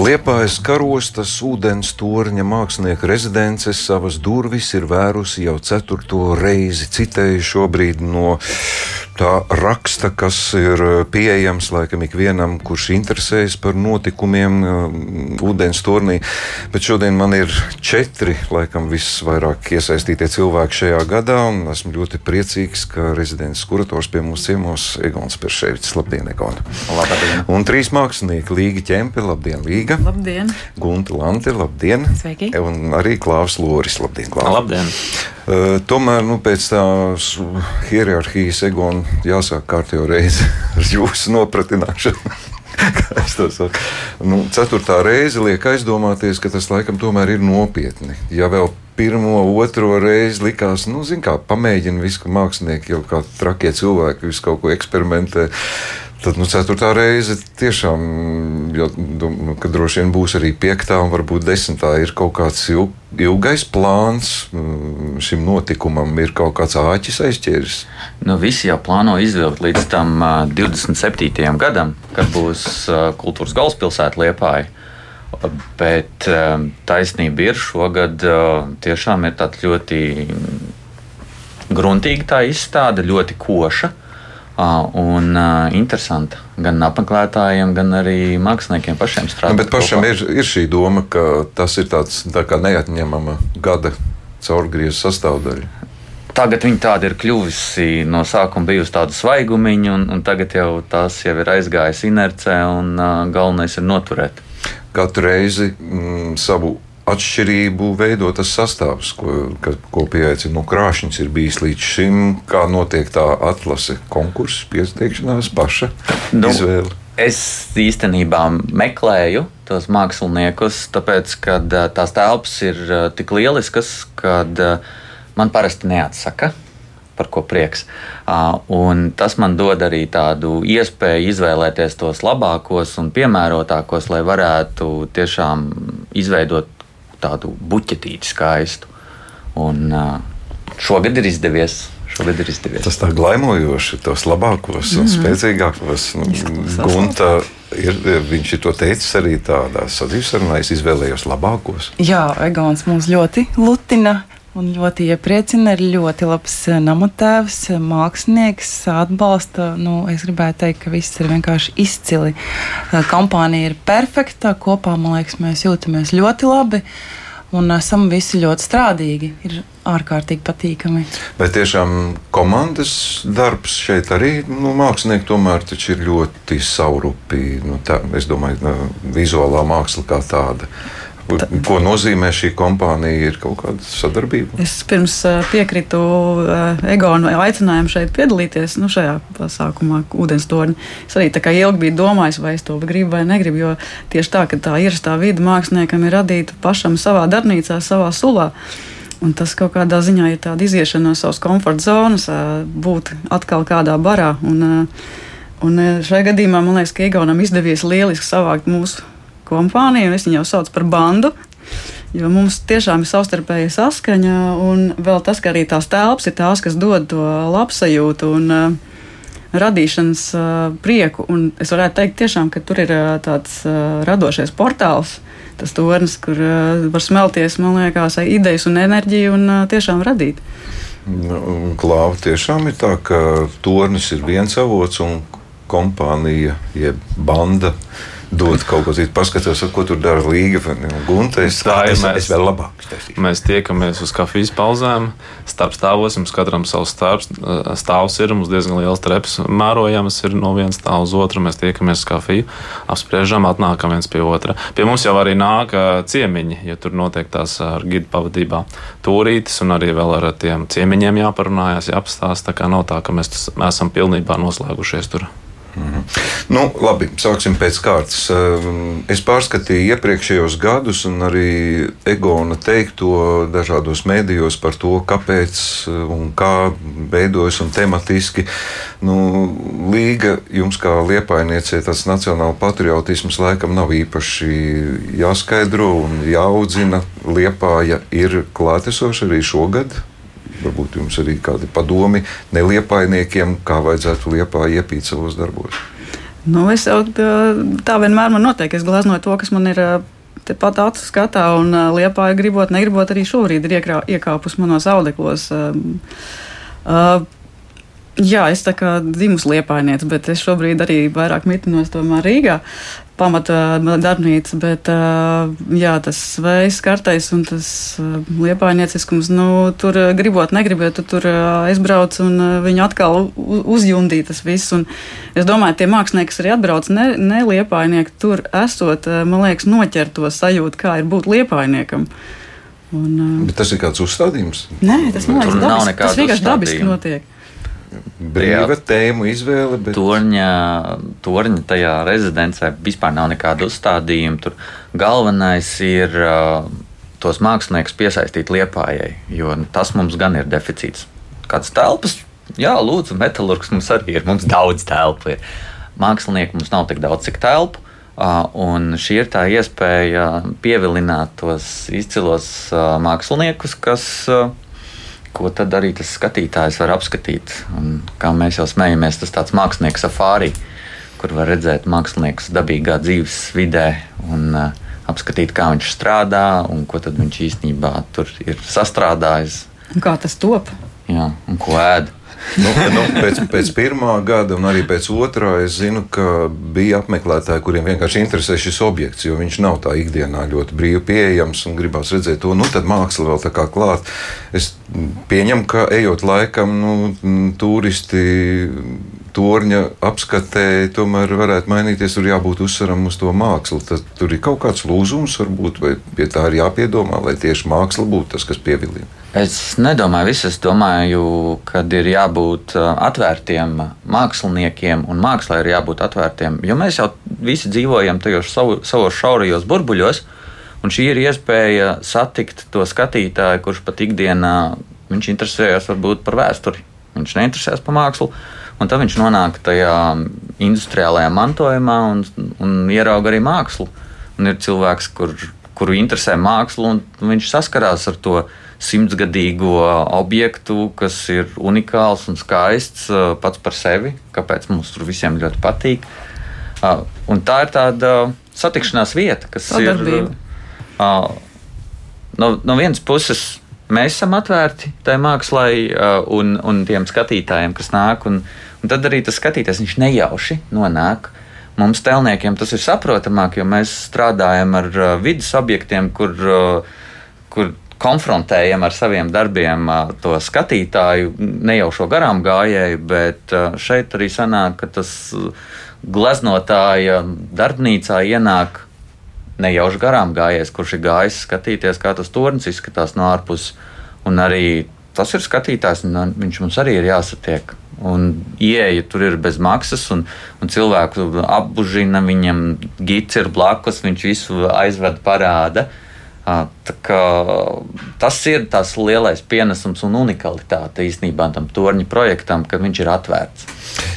Liepājas karostas ūdens torņa mākslinieka rezidences savas durvis ir vērusi jau ceturto reizi. Citēju šobrīd no tā raksta, kas ir pieejams laikam ikvienam, kurš interesējas par notikumiem uh, ūdens turnī. Bet šodien man ir četri, laikam, visvairāk iesaistītie cilvēki šajā gadā, un esmu ļoti priecīgs, ka rezidents kurators pie mums ciemos Egons Perševics. Labdien, Egon! Labdien! Un trīs mākslinieki - Līga Čempe, labdien, Līga! Labdien! Gunta Lante, labdien! Sveiki! Un arī Klāvs Loris, labdien, Klāvs! Labdien! Uh, tomēr nu, pēc tās hierarhijas egona jāsāk kārtībā reizi ar jūsu nopratināšanu. nu, ceturtā reize liek aizdomāties, ka tas laikam tomēr ir nopietni. Ja vēl pirmo, otro reizi likās, nu, zin kā, pamēģina visu, ka mākslinieki jau kā trakie cilvēki visu kaut ko eksperimentē. Tad nu, ceturtā reize tiešām, jo, nu, kad droši vien būs arī piektā un varbūt desmitā, ir kaut kāds ilg, ilgais plāns mm, šim notikumam, ir kaut kāds āķis aizķēris. Nu, visi jau plāno izvilkt līdz tam uh, 27. gadam, kad būs kultūras galvaspilsēta Liepāja. Bet taisnība ir šogad tiešām ir tāda ļoti gruntīga tā izstāde, ļoti koša. Un uh, interesanti gan apmeklētājiem, gan arī māksliniekiem pašiem strādāt. Nu, bet pašam ir, ir šī doma, ka tas ir tāds tā kā neatņemama gada caurgriezu sastāvdaļa. Tagad viņa tāda ir kļuvusi no sākuma bijusi tāda svaigumiņa, un, un tagad jau tās jau ir aizgājusi inercē, un uh, galvenais ir noturēt. Katru reizi mm, savu atšķirību veido tas sastāvs, ko, ka, ko pieaicina. Nu, krāšņs ir bijis līdz šim, kā notiek tā atlase, konkurss, pieteikšanās, paša nu, izvēle. Es īstenībā meklēju tos māksliniekus, tāpēc, ka tās telpas ir tik lieliskas, ka man parasti neatsaka par ko prieks. Un tas man dod arī tādu iespēju izvēlēties tos labākos un piemērotākos, lai varētu tiešām izveidot tādu buķetīti skaistu. Un šogad ir izdevies. Šogad ir izdevies. Tas tā glaimojoši, tos labākos un mm. spēcīgākos. Gunta ir, viņš ir to teicis arī tādā sadzīves es izvēlējos labākos. Jā, Egons mums ļoti lutina. Un ļoti iepriecina, ir ļoti labs namotēvs, mākslinieks, atbalsta. Nu, es gribētu teikt, ka viss ir vienkārši izcili. Kompānija ir perfekta, kopā man liekas, mēs jūtamies ļoti labi. Un esam visi ļoti strādīgi. Ir ārkārtīgi patīkami. Vai tiešām komandas darbs šeit arī nu, mākslinieki tomēr ir ļoti saurupi? Nu, tā, es domāju, ka vizuālā māksla kā tāda. Ko nozīmē šī kompānija? Ir kaut kāda sadarbība? Es pirms piekritu Egonu aicinājumu šeit piedalīties nu, šajā pasākumā, ūdens torņa. Es arī tā kā ilgi biju domājis, vai es to gribu vai negribu, jo tieši tā, ka tā ierastā vide māksliniekam ir radīta pašam savā darbnīcā, savā sulā. Un tas kaut kādā ziņā ir tāda iziešana no savas komforta zonas, būt atkal kādā barā. Un, un šajā gadījumā man liekas, ka Igaunam izdevies lieliski savākt mūsu kompāniju, un es viņu jau saucu par bandu. Jo mums tiešām ir savstarpēja saskaņa, un vēl tas, ka arī tās telpas ir tās, kas dod to labsajūtu un uh, radīšanas uh, prieku. Un es varētu teikt, tiešām, ka tur ir uh, tāds uh, radošais portāls, tas tornis, kur uh, var smelties, man liekas, idejas un enerģiju un uh, tiešām radīt. Nu, Klāva tiešām ir tā, ka tornis ir viens avots un kompānija, jeb banda dod kaut ko citu. Paskatos, ko tur dara Līga un Gunte. Es, tā ir mēs, es vēl labāk. Mēs tiekamies uz kafijas pauzēm, starp stāvos, mums katram savs stāvs, stāvs ir, mums diezgan liels treps mērojams ir no viena stāva uz otru. Mēs tiekamies uz kafiju, apspriežam, atnākam viens pie otra. Pie mums jau arī nāk ciemiņi, ja tur notiek tās ar gidu pavadībā tūrītes, un arī vēl ar tiem ciemiņiem jāparunājas, jāapstāsta. Tā kā nav tā, ka mēs esam pilnībā noslēgušies tur. Mhm. Nu, labi, sāksim pēc kārtas. Ehm, es pārskatīju iepriekšējos gadus, un arī Egona teikto dažādos mēdījos par to, kāpēc eh, un kā veidojas un tematiski. Nu, Līga jums, kā liepainiecei, tas nacionāla patriotisms laikam nav īpaši jāskaidro un jāaudzina. Liepāja ir klātesoša arī šogad. Varbūt jums arī kādi padomi neliepainiekiem, kā vajadzētu liepā iepīt savos darbos. Nu, es jau tā vienmēr man notiek. Es gleznoju to, kas man ir tepat acu skatā, un liepā, gribot, negribot, arī šobrīd ir iekāpus manos audeklos. Uh, Jā, es tā kā dzimusi liepainieca, bet es šobrīd arī vairāk mitinos tomēr Rīgā pamata darbnīca, bet jā, tas vējs kartais un tas liepājnieciskums, nu, tur gribot, negribot, tu tur aizbrauc un viņu atkal uzjundīja tas viss. Un es domāju, tie mākslinieki, kas arī atbrauc, ne, ne liepājnieki, tur esot, man liekas, noķer to sajūtu, kā ir būt liepājniekam. Un, Bet tas ir kāds uzstādījums? Nē, tas, man liekas, tas vienkārši dabiski notiek brīva tēmu izvēle. Bet... Torņa, torņa tajā rezidencē vispār nav nekāda uzstādījuma. Tur galvenais ir tos māksliniekus piesaistīt liepājai, jo tas mums gan ir deficīts. Kādas telpas? Jā, lūdzu, metālurgs mums arī ir. Mums daudz telpu ir. Mākslinieki mums nav tik daudz, cik telpu. Un šī ir tā iespēja pievilināt tos izcilos māksliniekus, kas uh, ko tad arī tas skatītājs var apskatīt. Un, kā mēs jau smējamies, tas tāds mākslinieks safāri, kur var redzēt mākslinieku dabīgā dzīves vidē un uh, apskatīt, kā viņš strādā un ko viņš īstenībā tur ir sastrādājis. Un kā tas top? Jā, un ko ēd nu, nu, pēc, pēc pirmā gada, un arī pēc otrā, es zinu, ka bija apmeklētāji, kuriem vienkārši interesē šis objekts, jo viņš nav tā ikdienā ļoti brīvi pieejams un gribās redzēt to. Nu, tad māksla vēl tā kā klāt. Es pieņemu, ka ejot laikam, nu, turisti torņa apskatē tomēr varētu mainīties. Tur jābūt uzsveram uz to mākslu. Tad tur ir kaut kāds lūzums, varbūt, vai pie tā ir jāpiedomā, lai tieši māksla būtu tas, kas pievilina. Es nedomāju. Es domāju, ka ir jābūt uh, atvērtiem māksliniekiem un mākslā ir jābūt atvērtiem. Jo mēs jau visi dzīvojam tajos savu, savos šaurajos burbuļos, un šī ir iespēja satikt to skatītāju, kurš pat ikdienā viņš interesējas varbūt par vēsturi. Viņš neinteresējas par mākslu, un tad viņš nonāk tajā industriālajā mantojumā un, un ierauga arī mākslu. Un ir cilvēks, kur, kuru interesē māksla, un viņš saskarās ar to simtgadīgo objektu, kas ir unikāls un skaists uh, pats par sevi, kāpēc mums tur visiem ļoti patīk. Uh, un tā ir tāda satikšanās vieta, kas Sadarbība. ir. Uh, no, no vienas puses, mēs esam atvērti tai mākslai un, un tiem skatītājiem, kas nāk. Un, un tad arī tas skatītājs viņš nejauši nonāk. Mums, tēlniekiem, tas ir saprotamāk, jo mēs strādājam ar vidus objektiem, kur, kur konfrontējam ar saviem darbiem to skatītāju, ne jau šo garām gājēju, bet šeit arī sanāk, ka tas gleznotāja darbnīcā ienāk nejauši garām gājējs, kurš ir gājis skatīties, kā tas tornis izskatās no ārpuses. Un arī tas ir skatītājs, un viņš mums arī ir jāsatiek. Un ieeja tur ir bez maksas, un, un cilvēku apbužina, viņam gids ir blakus, viņš visu aizved parāda. Tas ir tas lielais pienesums un unikalitāte īstenībā tam torņa projektam, ka viņš ir atvērts.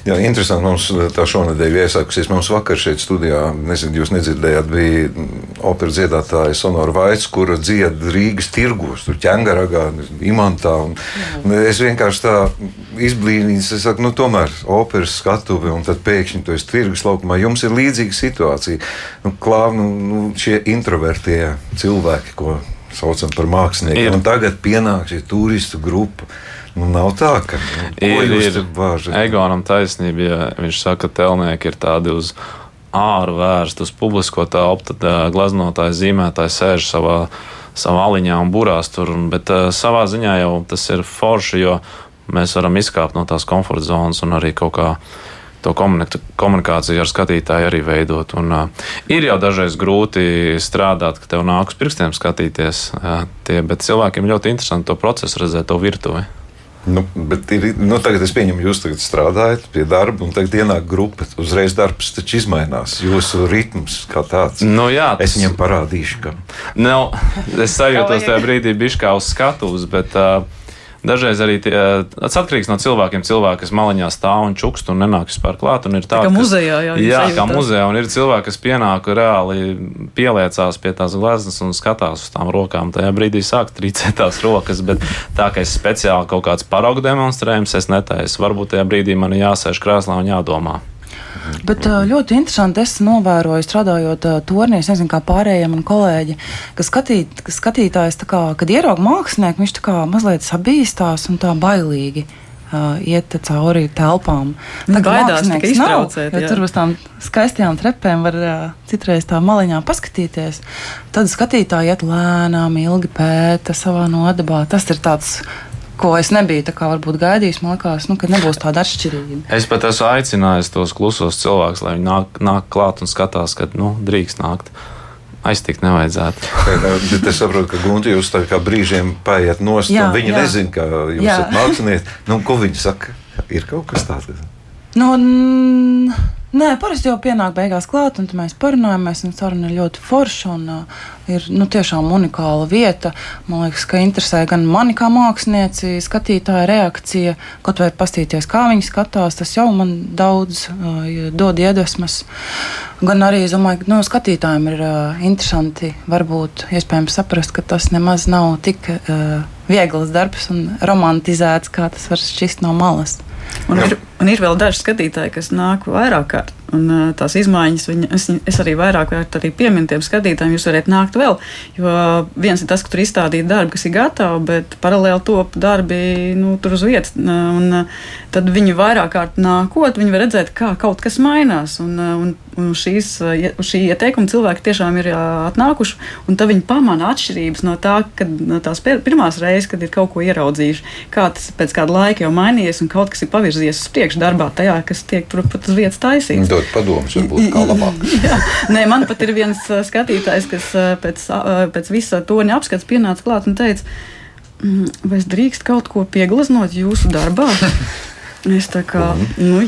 Jā, interesanti. Mums tā šonadēļ iesākusies. Mums vakar šeit studijā, nezinu, jūs nedzirdējāt, bija opera dziedātāja Sonora Vaits, kura dzied Rīgas tirgos, tur ķengaragā, imantā. Un, un es vienkārši tā izblīnījos, es saku, nu tomēr operas skatuve, un tad pēkšņi tu esi tirgus laukumā. Jums ir līdzīga situācija. Nu, klāv, nu, nu, šie introvertie cilvēki, ko saucam par māksliniekiem, un tagad pienāk šī turistu grupa. Nu, nav tā, ka nu, ir, ir Egonam taisnība, ja viņš saka, ka telnieki ir tādi uz āru vērsti, uz publisko telpu, tad glaznotājs, zīmētājs sēž savā, savā aliņā un burās tur. Bet savā ziņā jau tas ir forši, jo mēs varam izkāpt no tās komforta zonas un arī kaut kā to komunikāciju ar skatītāju arī veidot. Un, uh, ir jau dažreiz grūti strādāt, ka tev nāk uz pirkstiem skatīties, uh, tie, bet cilvēkiem ļoti interesanti to procesu redzēt, to virtuvi. Nu, bet ir, nu, tagad es pieņemu, jūs tagad strādājat pie darba, un tagad ienāk grupa. Uzreiz darbs taču izmainās. Jūsu ritms kā tāds. Nu, jā, tas... Es viņam parādīšu, ka. Nu, es sajūtos tajā brīdī bišķi kā uz skatuves, bet uh, Dažreiz arī tie, tas atkarīgs no cilvēkiem. Cilvēki, kas maliņā stāv un čukst un nenāk vispār klāt. Ir tā, tā kā kas, muzejā jau ir. Jā, kā muzejā. Un ir cilvēki, kas pienāk reāli pieliecās pie tās gleznas un skatās uz tām rokām. Tajā brīdī sāk trīcēt tās rokas. Bet tā kā es speciāli kaut kāds paraugu demonstrējums, es netaisu. Varbūt tajā brīdī man jāsēž krēslā un jādomā. Bet ļoti interesanti es novēroju, strādājot turnī, es nezinu, kā pārējie mani kolēģi, ka, skatīt, ka skatītājs, kā, kad ierauga mākslinieku, viņš tā kā mazliet sabīstās un tā bailīgi uh, iet cauri telpām. Tā kā mākslinieks nav, tur uz tām skaistajām trepēm var uh, citreiz tā maliņā paskatīties. Tad skatītāji iet lēnām, ilgi pēta savā nodabā. Tas ir tāds ko es nebiju kā, varbūt, gaidījis. Man liekas, nu, ka nebūs tāda atšķirība. Es pat esmu aicinājis tos klusos cilvēkus, lai viņi nāk, nāk klāt un skatās, ka nu, drīkst nākt aiztikt nevajadzētu. Bet es saprotu, ka Gunte jūs tā kā brīžiem paiet nost, jā, un viņi jā. nezina, ka jūs esat mākslinieks. Nu, ko viņi saka? Ir kaut kas tāds? Nu, nē, parasti jau pienāk beigās klāt, un mēs parunājamies, un saruna ir ļoti forša. Un, uh, ir nu, tiešām unikāla vieta. Man liekas, ka interesē gan mani kā mākslinieci, skatītāja reakcija, kaut vai pastīties, kā viņi skatās. Tas jau man daudz uh, dod iedvesmas. Gan arī es domāju, ka nu, skatītājiem ir uh, interesanti, varbūt iespējams saprast, ka tas nemaz nav tik uh, viegls darbs un romantizēts, kā tas var šķist no malas. Un ir, un ir vēl daži skatītāji, kas nāk vairāk kārt. Un, uh, tās izmaiņas, viņa, es, es arī vairāk kārt arī pieminu tiem skatītājiem, jūs varat nākt vēl. Jo viens ir tas, ka tur izstādīti darbi, kas ir gatavi, bet paralēli top darbi nu, tur uz vietas. Un, uh, tad viņi vairāk kārt nākot, viņi var redzēt, kā kaut kas mainās. Un, uh, un, un šīs, uz šī ieteikuma cilvēki tiešām ir atnākuši, un tad viņi pamana atšķirības no, tā, kad, no tās pirmās reizes, kad ir kaut ko ieraudzījuši. Kā tas pēc kāda laika jau mainījies, un kaut kas ir pavirzījies uz priekšu darbā, tajā, kas tiek tur pat uz vietas taisīts. Dod padomus, varbūt kā labāk. Jā, nē, man pat ir viens skatītājs, kas pēc, pēc visa toņa apskats pienāca klāt un teica, mm, vai es drīkst kaut ko pieglaznot jūsu darbā? Es tā kā, nu,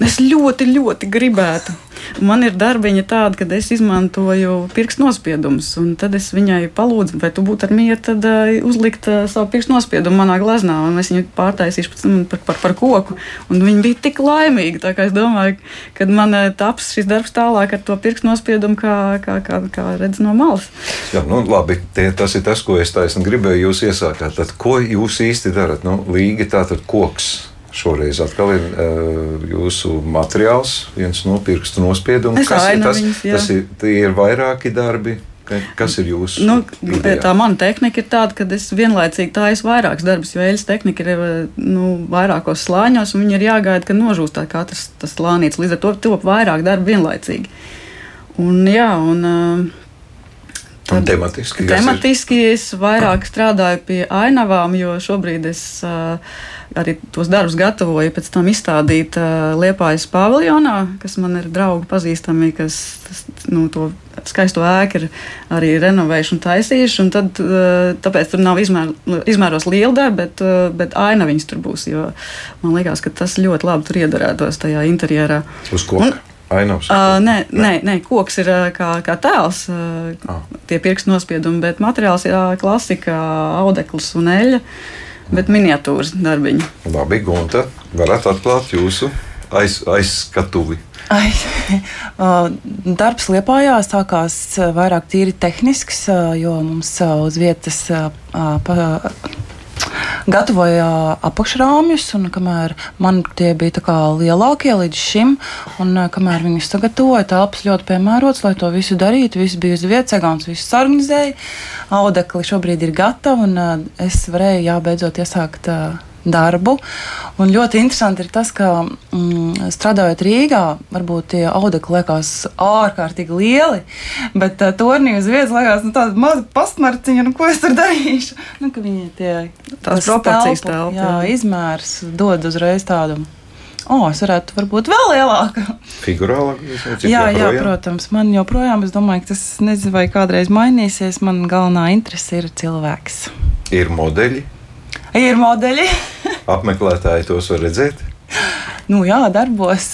es ļoti, ļoti gribētu. Man ir darbiņa tāda, ka es izmantoju pirkstu nospiedumus, un tad es viņai palūdzu, vai tu būtu ar mieru tad, uh, uzlikt uh, savu pirkstu nospiedumu manā glaznā, un es viņu pārtaisīšu par, par, par koku. Un viņa bija tik laimīga, tā kā es domāju, ka man uh, taps šis darbs tālāk ar to pirkstu nospiedumu, kā, kā, kā, kā redz no malas. Jā, nu, labi, tie, tas ir tas, ko es taisnu gribēju jūs iesākāt. Tad, ko jūs īsti darat? Nu, Līga tātad koks Šoreiz atkal ir uh, jūsu materiāls, viens no pirkstu nospiedumiem. Kas ir tas? Viņas, tas ir, ir vairāki darbi. Kas ir jūsu? Nu, idejā? tā mana tehnika ir tāda, ka es vienlaicīgi taisu vairākus darbus, jo eļļas tehnika ir nu, vairākos slāņos, un viņi ir jāgaida, ka nožūst tā katrs tas slānīts. Līdz ar to top vairāk darbu vienlaicīgi. Un, jā, un, Tad, un tematiski, tematiski es vairāk strādāju pie ainavām, jo šobrīd es arī tos darbus gatavoju pēc tam izstādīt Liepājas paviljonā, kas man ir draugi pazīstami, kas nu, to skaisto ēku ir arī renovējuši un taisījuši. Un tad, tāpēc tur nav izmēr, izmēros liela darba, bet, bet aina viņas tur būs. Man liekas, ka tas ļoti labi tur iedarētos tajā interjerā. Uz ko? Un, Ainavs. Uh, nē, nē, nē, koks ir kā, kā tēls, uh, ah. tie pirkstu nospiedumi, bet materiāls ir uh, klasika, audekls un eļļa. Uh, bet miniatūras darbiņu. Labi, Gunta, varat atklāt jūsu aiz, aizskatuvi. Aiz, darbs Liepājā sākās vairāk tīri tehnisks, jo mums uz vietas pa, gatavoja apakšrāmjus, un kamēr man tie bija lielākie līdz šim, un kamēr viņus sagatavoja, telpas ļoti piemērots, lai to visu darītu. Viss bija uz vietas, Egons visu sarganizēja. Audekli šobrīd ir gatavi, un es varēju jābeidzot iesākt darbu. Un ļoti interesanti ir tas, ka mm, strādājot Rīgā, varbūt tie audekli liekas ārkārtīgi lieli, bet uh, turnī uz vietas liekas nu, tāda maza pastmarciņa, nu, ko es tur darīšu. Nu, viņi tie tās proporcijas telpa, jā, jā. izmērs dod uzreiz tādu. O, es varētu būt vēl lielāka. Figurālāk, jā, jā, protams. Man joprojām, es domāju, ka tas nezinu, vai kādreiz mainīsies. Man galvenā interese ir cilvēks. Ir modeļi, Ir modeļi. Apmeklētāji tos var redzēt. Nu, jā, darbos.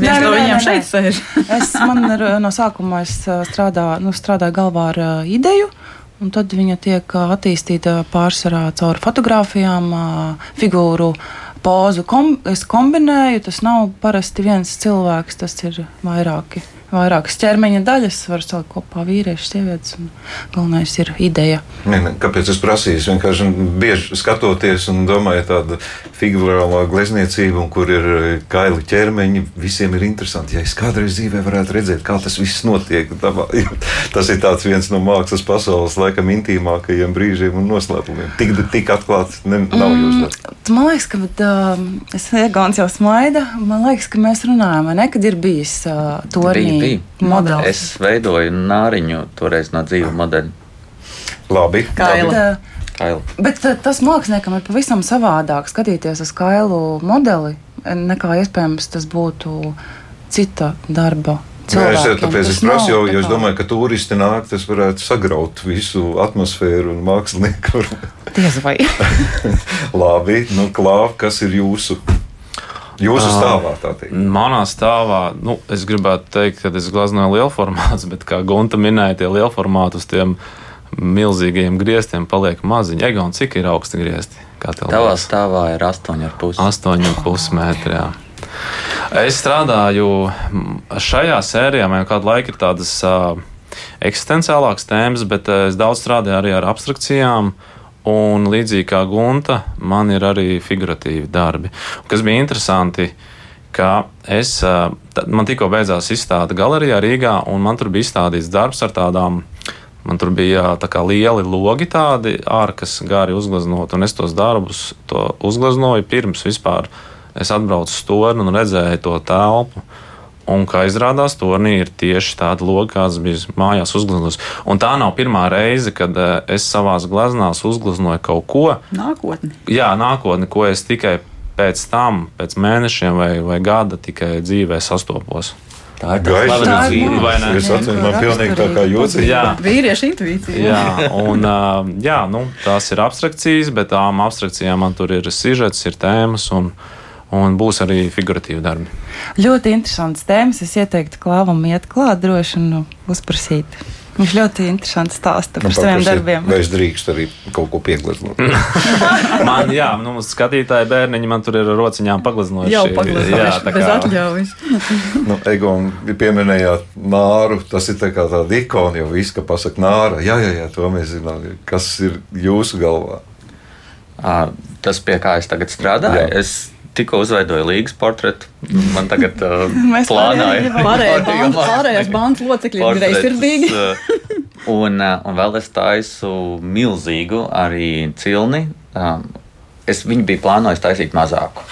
Jā, no viņiem šeit sēž. es man ar, no sākuma strādā, nu, strādāju galvā ar uh, ideju. Un tad viņa tiek attīstīta pārsvarā caur fotografijām, uh, figūru pozu. Kom, es kombinēju, tas nav parasti viens cilvēks, tas ir vairāki vairākas ķermeņa daļas, var salikt kopā vīrieši, sievietes. Galvenais ir ideja. Ne, ne, kāpēc es prasīju? Es vienkārši bieži skatoties un domāju, tāda figurālā glezniecība, kur ir kaili ķermeņi, visiem ir interesanti. Ja es kādreiz dzīvē varētu redzēt, kā tas viss notiek, tas ir viens no mākslas pasaules laikam intīmākajiem brīžiem un noslēpumiem. Tik, tik atklāts ne, nav jūs. Mm, man liekas, ka bet, uh, es Egons jau smaida. Man liekas, ka mēs runājam, ne, kad ir bijis uh, tornī modelis. Es veidoju nāriņu toreiz no dzīva modeļa. Labi. Kaila. Kaila. Bet tas māksliniekam ir pavisam savādāk skatīties uz kailu modeli, nekā iespējams tas būtu cita darba Jā, es jau tāpēc es prasu, jo, jo es domāju, ka turisti nāk, tas varētu sagraut visu atmosfēru un mākslinieku. Diez vai. Labi, nu, klāv, kas ir jūsu Jūsu stāvā tā teikt. Manā stāvā, nu, es gribētu teikt, ka es glaznoju lielformātus, bet kā Gunta minēja, tie lielformāti uz tiem milzīgajiem grieztiem paliek maziņi. Egon, cik ir augsti griezti? Tavā stāvā ir 8,5 8,5 metri. Jā. Es strādāju šajā sērijā, man jau kādu laiku ir tādas uh, eksistenciālākas tēmas, bet uh, es daudz strādāju arī ar abstrakcijām. Uh, Un līdzīgi kā Gunta, man ir arī figuratīvi darbi. Kas bija interesanti, ka es, man tikko beidzās izstāde galerijā Rīgā, un man tur bija izstādīts darbs ar tādām. Man tur bija tā lieli logi, tādi ārkas gari uzgleznoti, un es tos darbus to uzgleznoju pirms vispār es atbraucu uz torni un redzēju to telpu. Un, kā izrādās, turnī ir tieši tāda loga, kāds bija mājās uzgleznots. Un tā nav pirmā reize, kad eh, es savā gleznās uzgleznoju kaut ko. Nākotni. Jā, nākotni, ko es tikai pēc tam, pēc mēnešiem vai, vai gada tikai dzīvē sastopos. Tā ir gaisa līnija. Es atceros, man pilnīgi tā kā jocīgi. Jā, vīriešu intuīcija. Jā, un jā, nu, tās ir abstrakcijas, bet tām abstrakcijām man tur ir sižets, ir tēmas. Un, un būs arī figuratīvi darbi. Ļoti interesants tēmas. Es ieteiktu klāvam iet klāt droši un nu, uzprasīt. Viņš ļoti interesanti stāsta par nu, saviem darbiem. Vai es drīkstu arī kaut ko piegleznot? man, jā, nu, skatītāji bērniņi man tur ir rociņām pagleznojuši. Jā, pagleznojuši, kā... bez atļaujas. nu, Egon, pieminējāt nāru, tas ir tā kā tāda ikona, jo viss, ka pasaka nāra, jā, jā, jā, to mēs zinām. Kas ir jūsu galvā? À, tas, pie kā es tagad strādāju, jā. es tikko uzveidoju līgas portretu. Man tagad uh, plānā ir pārējās bandas locekļi, ir greizsirdīgi. Uh, un, uh, un vēl es taisu milzīgu arī cilni. Um, es viņu biju plānojis taisīt mazāku.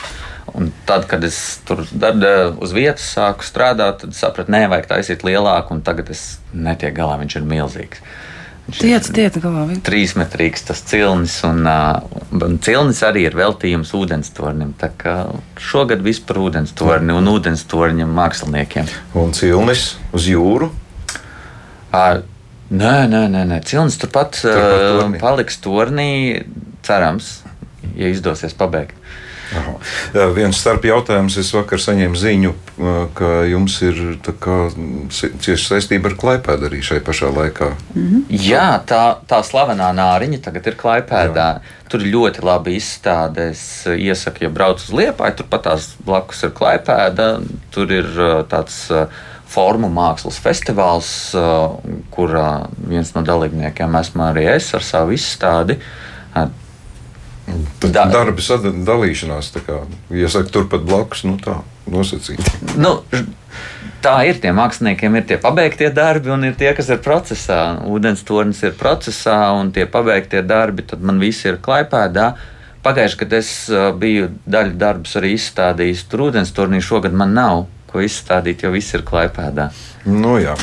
Un tad, kad es tur darbu, uz vietas sāku strādāt, tad sapratu, nē, vajag taisīt lielāku, un tagad es netieku galā, viņš ir milzīgs. Uh, Tiec, tiec galā. Trīsmetrīgs tas cilnis, un, un cilnis arī ir veltījums ūdenstornim. Tā kā šogad viss par ūdenstorni un ūdenstorņa māksliniekiem. Un cilnis uz jūru? À, nē, nē, nē, nē. cilnis turpat, turpat tornī. paliks tornī, cerams, ja izdosies pabeigt. Aha. Viens starp jautājums. Es vakar saņēmu ziņu, ka jums ir cieši saistība ar klaipēdu arī šai pašā laikā. Mm -hmm. Jā, tā, tā slavenā nāriņa tagad ir klaipēdā. Jā. Tur ir ļoti labi izstāde. Es iesaku, ja brauc uz Liepāju, turpat tās blakus ir klaipēda. Tur ir tāds formu mākslas festivāls, kurā viens no dalībniekiem esmu arī es ar savu izstādi. Da darba sadalīšanās, kā iesaka turpat blakus, nu tā, nosacīti. Nu, tā ir. Tiem māksliniekiem ir tie pabeigtie darbi, un ir tie, kas ir procesā. Ūdens tornis ir procesā, un tie pabeigtie darbi, tad man viss ir klaipēdā. Pagājušajā gadā es biju daļu darbus arī izstādījis. Tur ūdens turnī šogad man nav ko izstādīt, jo viss ir klaipēdā. Nu, jā.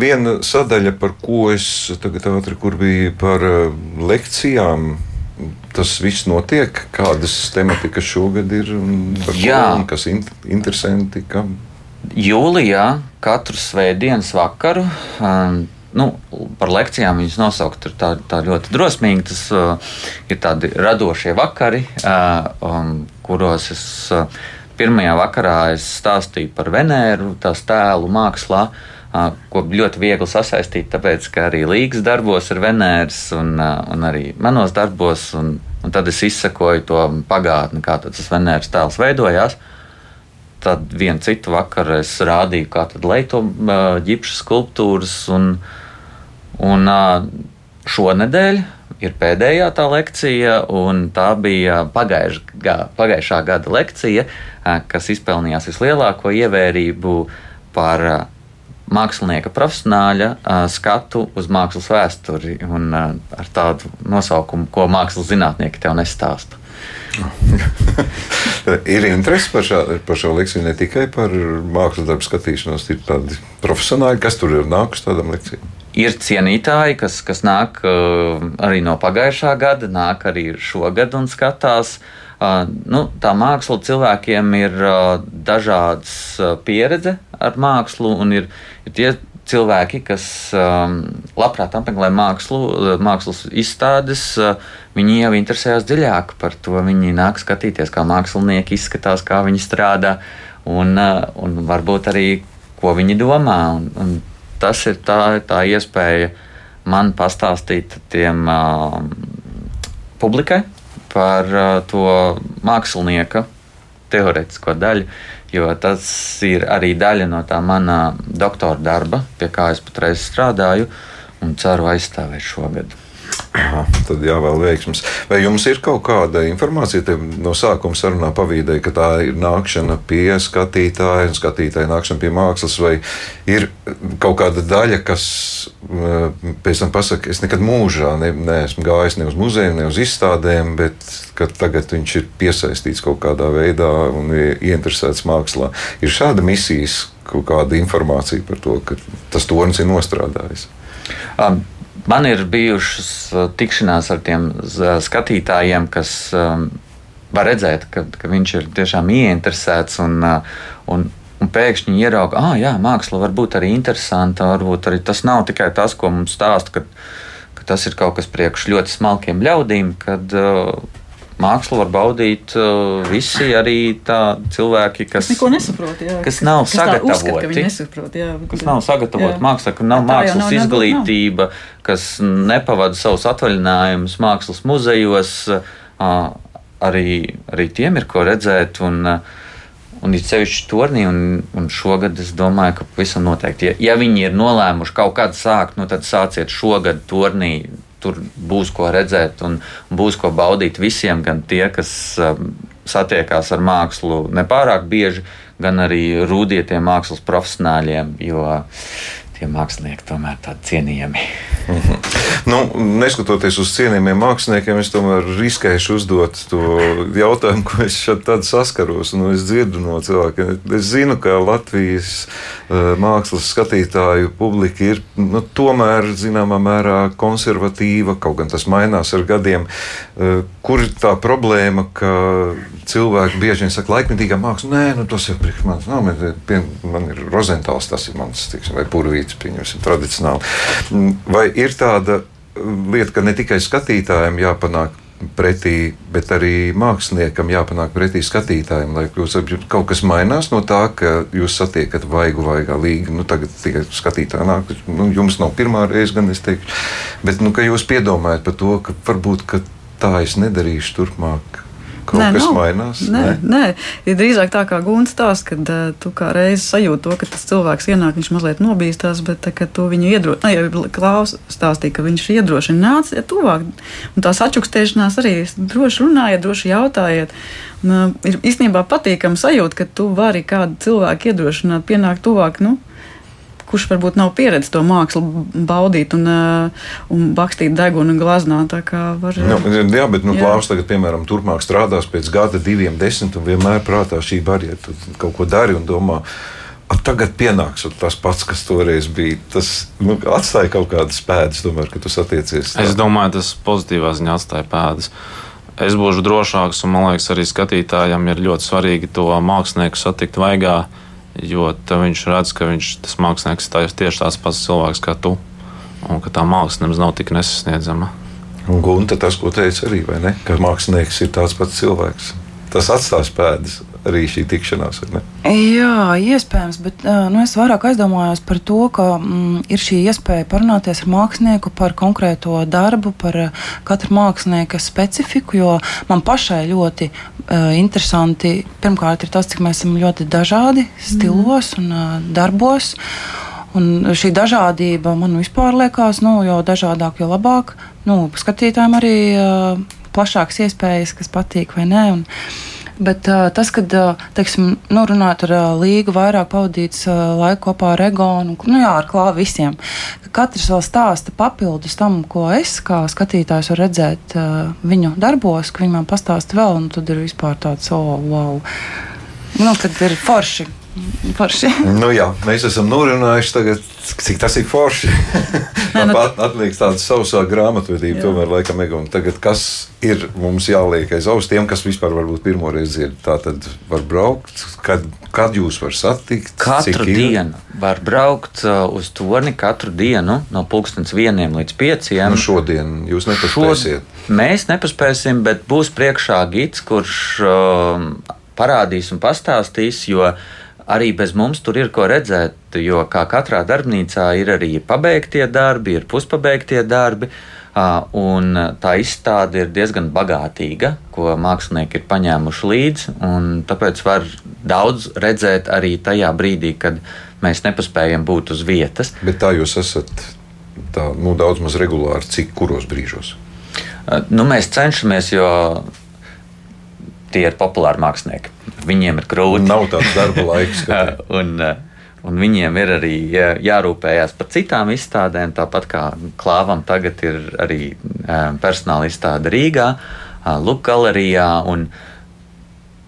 Viena sadaļa, par ko es tagad ātri, kur bija par lekcijām, tas viss notiek? Kādas tematikas šogad ir un, un kas ir interesanti? Kam? Jūlijā katru svētdienas vakaru. Um, nu, par lekcijām viņas nosaukt tā, tā ļoti drosmīgi. Tas uh, ir tādi radošie vakari, uh, um, kuros es uh, pirmajā vakarā es stāstīju par Venēru, tās tēlu mākslā. Uh, ko ļoti viegli sasaistīt, tāpēc ka arī Līgas darbos ir Venērs un, un arī manos darbos, un, un tad es izsakoju to pagātni, kā tas Venērs tēls veidojās. tad vienu citu vakaru es rādīju, kā tad leito ģipša skulptūras. Un, un šonadēļ ir pēdējā tā lekcija, un tā bija pagājuš, pagājušā gada lekcija, kas izpelnījās vislielāko ievērību par mākslinieka profesionāļa skatu uz mākslas vēsturi un ar tādu nosaukumu, ko mākslas zinātnieki tev nestāsta. ir interese par, šā, par šo lekciju ne tikai par mākslas darbu skatīšanos, ir tādi profesionāļi, kas tur ir nākuši tādam lekcijām. Ir cienītāji, kas, kas nāk arī no pagājušā gada, nāk arī šogad un skatās. Uh, nu, tā māksla cilvēkiem ir dažādas pieredze ar mākslu, un ir, ir tie cilvēki, kas labprāt apmeklē mākslu, mākslas izstādes, viņi jau interesējas dziļāk par to. Viņi nāk skatīties, kā mākslinieki izskatās, kā viņi strādā, un, un varbūt arī ko viņi domā. Un, un tas ir tā, tā iespēja man pastāstīt tiem publikai par uh, to mākslinieka teorētisko daļu jo tas ir arī daļa no tā mana doktora darba, pie kā es patreiz strādāju un ceru aizstāvēt šogad. Aha, tad jāvēl veiksmes. Vai jums ir kaut kāda informācija? No sākuma sarunā pavīdēja, ka tā ir nākšana pie skatītāja un skatītāja nākšana pie mākslas, vai ir kaut kāda daļa, kas eh, pēc tam pasaka, es nekad mūžā ne, neesmu gājis ne uz muzeju, ne uz izstādēm, bet tagad viņš ir piesaistīts kaut kādā veidā un ieinteresēts mākslā. Ir šāda misijas, kaut kāda informācija par to, ka tas tonis ir nostrādājis. Um. Man ir bijušas uh, tikšanās ar tiem skatītājiem, kas um, var redzēt, ka, ka viņš ir tiešām ieinteresēts un, uh, un, un pēkšņi ierauga, ah, jā, māksla var būt arī interesanta. Varbūt arī tas nav tikai tas, ko mums stāsta, ka, ka tas ir kaut kas priekš ļoti smalkiem ļaudīm, kad uh, mākslu var baudīt uh, visi arī tādi cilvēki, kas, kas nesaprot. Jā, kas nav kas sagatavoti. Uzskat, nesaprot, jā, kas nav sagatavoti mākslā, ka nav mākslas nav, izglītība, nav. kas nepavada savus atvaļinājumus mākslas muzejos. Uh, arī, arī tiem ir ko redzēt. Un, uh, Un ir sevišķi turnī, un, un šogad es domāju, ka pavisam noteikti, ja, ja viņi ir nolēmuši kaut kādu sākt, nu tad sāciet šogad turnī tur būs ko redzēt un būs ko baudīt visiem, gan tie, kas um, satiekās ar mākslu nepārāk bieži, gan arī rūdietiem mākslas profesionāļiem, jo tie mākslinieki tomēr tādi cienījami. Mhm. Nu, neskatoties uz cienījumiem māksliniekiem, es tomēr riskēšu uzdot to jautājumu, ko es šeit saskaros. Nu, es dzirdu no cilvēkiem, es zinu, ka Latvijas uh, mākslas skatītāju publika ir nu, tomēr zināmā mērā konservatīva, kaut gan tas mainās ar gadiem. Uh, kur ir tā problēma, ka cilvēki bieži vien saka, laikmetīgā māksla, nē, nu, tas ir priekš manis, nav, man, man ir rozentāls, tas ir mans, tiksim, vai purvīts, pieņemsim, tradicionāli. Mm, vai ir tāda lieta, ka ne tikai skatītājiem jāpanāk pretī, bet arī māksliniekam jāpanāk pretī skatītājiem, lai kļūst kaut kas mainās no tā, ka jūs satiekat vaigu vaigā līgu. Nu, tagad tikai skatītāji nāk, nu, jums nav pirmā reize, gan es teiktu, bet nu, jūs piedomājat par to, ka varbūt ka tā es nedarīšu turpmāk kaut nē, kas nav. mainās? Nē, nē. nē, ir drīzāk tā kā Gunts tās, kad uh, tu kā reizi sajūti to, ka tas cilvēks ienāk, viņš mazliet nobīstās, bet tā, tu viņu iedrošini, ja Klaus stāstīja, ka viņš iedrošina nāc ja tuvāk. Un tās atčukstēšanās arī droši runājiet, droši jautājiet. Un, uh, ir īstenībā patīkami sajūta, ka tu vari kādu cilvēku iedrošināt, pienākt tuvāk. Nu, kurš varbūt nav pieredzējis to mākslu baudīt un, uh, un bakstīt degunu glaznā. Var, nu, jā, bet nu, Klaus tagad, piemēram, turpmāk strādās pēc gada, diviem, desmit, un vienmēr prātā šī barjera. Tu kaut ko dari un domā. Tagad pienāks tas pats, kas toreiz bija. Tas nu, atstāja kaut kādas pēdas, tomēr, kad tu satiecies. Tā. Es domāju, tas pozitīvā ziņā atstāja pēdas. Es būšu drošāks, un man liekas, arī skatītājam ir ļoti svarīgi to mākslinieku satikt vaigā Jo viņš redz, ka viņš, tas mākslinieks ir tieši tāds pats cilvēks kā tu, un ka tā māksla nemaz nav tik nesasniedzama. Un Gunte tas, ko teica arī? Ka mākslinieks ir tāds pats cilvēks. Tas atstās pēdas arī šī tikšanās. Jā, iespējams, bet nu, es vairāk aizdomājos par to, ka mm, ir šī iespēja parunāties ar mākslinieku par konkrēto darbu, par katra mākslinieka specifiku, jo man pašai ļoti uh, interesanti pirmkārt ir tas, cik mēs esam ļoti dažādi stilos mm. un uh, darbos. Un šī dažādība man vispār liekas, nu, jo dažādāk, jo labāk. Nu, skatītājiem arī uh, plašākas iespējas, kas patīk vai nē. Un, Bet uh, tas, kad teiksim, nu, runājot ar uh, līgu, vairāk pavadīts uh, laiku kopā ar Egonu, nu, jā, ar klāvu visiem, ka katrs vēl stāsta papildus tam, ko es kā skatītājs varu redzēt uh, viņu darbos, ka viņi man pastāsta vēl, un tad ir vispār tāds, oh, wow. Nu, kad ir forši Forši. nu, jā, mēs esam norunājuši, tagad, cik tas ir forši. Nē, nu, atliek tāda sausā grāmatvedība, jā. tomēr laikam egona. Tagad, kas ir mums jāliek aiz auss tiem, kas vispār varbūt pirmoreiz dzird, tā tad var braukt, kad, kad jūs var satikt? Katru dienu var braukt uh, uz torni, katru dienu no pulkstens vieniem līdz pieciem. Nu, šodien jūs nepaspēsiet. Šod... Mēs nepaspēsim, bet būs priekšā gids, kurš uh, parādīs un pastāstīs, jo arī bez mums tur ir ko redzēt, jo kā katrā darbnīcā ir arī pabeigtie darbi, ir puspabeigtie darbi. Un tā izstāde ir diezgan bagātīga, ko mākslinieki ir paņēmuši līdzi. Tāpēc var daudz redzēt arī tajā brīdī, kad mēs nepaspējam būt uz vietas. Bet tā jūs esat tā, nu, daudz maz regulāri, cik kuros brīžos? Nu, mēs cenšamies, jo tie ir populāri mākslinieki. Viņiem ir grūti. Nav tāds darba laiks. un, un viņiem ir arī jārūpējas par citām izstādēm. Tāpat kā Klāvam tagad ir arī personāla izstāde Rīgā, Lukas galerijā. Un,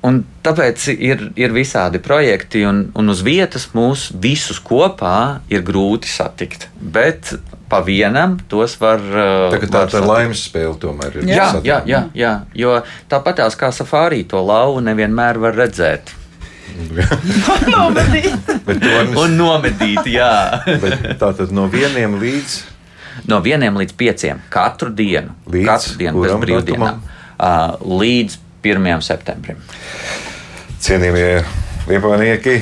Un tāpēc ir, ir visādi projekti, un, un uz vietas mūs visus kopā ir grūti satikt. Bet pa vienam tos var. Uh, tā, tā, tā laimes spēle tomēr ir. Jā, jā, jā, jā, jo tāpat tās kā safārī to lauvu nevienmēr var redzēt. nomedīt. Un nomedīt, jā. tā tad no vieniem līdz. No vieniem līdz pieciem katru dienu. Līdz katru dienu bez brīvdienām. Uh, līdz 1. septembrim. Cienījamie liepanieki!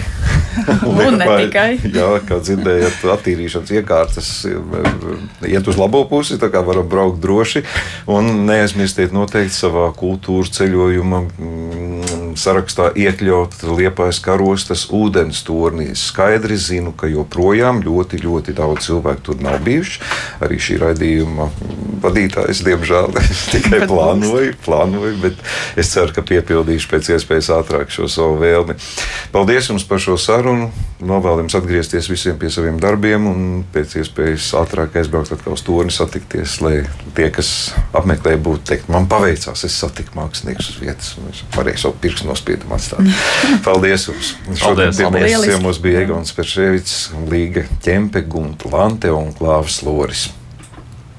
Un ne tikai. Jā, kā dzirdējāt, attīrīšanas iekārtas iet uz labo pusi, tā kā varam braukt droši. Un neaizmirstiet noteikti savā kultūras ceļojuma mm, sarakstā iekļaut Liepājas karostas ūdens turnī. Skaidri zinu, ka joprojām ļoti, ļoti daudz cilvēku tur nav bijuši. Arī šī raidījuma vadītājs, diemžēl, tikai plānoju, plānoju, bet es ceru, ka piepildīšu pēc iespējas ātrāk šo savu vēlmi. Paldies jums par šo sarunu. Novēlu jums atgriezties visiem pie saviem darbiem un pēc iespējas ātrāk aizbraukt atkal uz toni, satikties, lai tie, kas apmeklē, būtu teikt, man paveicās, es satiku māksliniekus uz vietas un es varēju savu pirkstu nospiedumu atstāt. Paldies jums! Šodien pie mums ciemos bija Egons Perševits, Līga Ķempe, Gunta Lante un Klāvs Loris.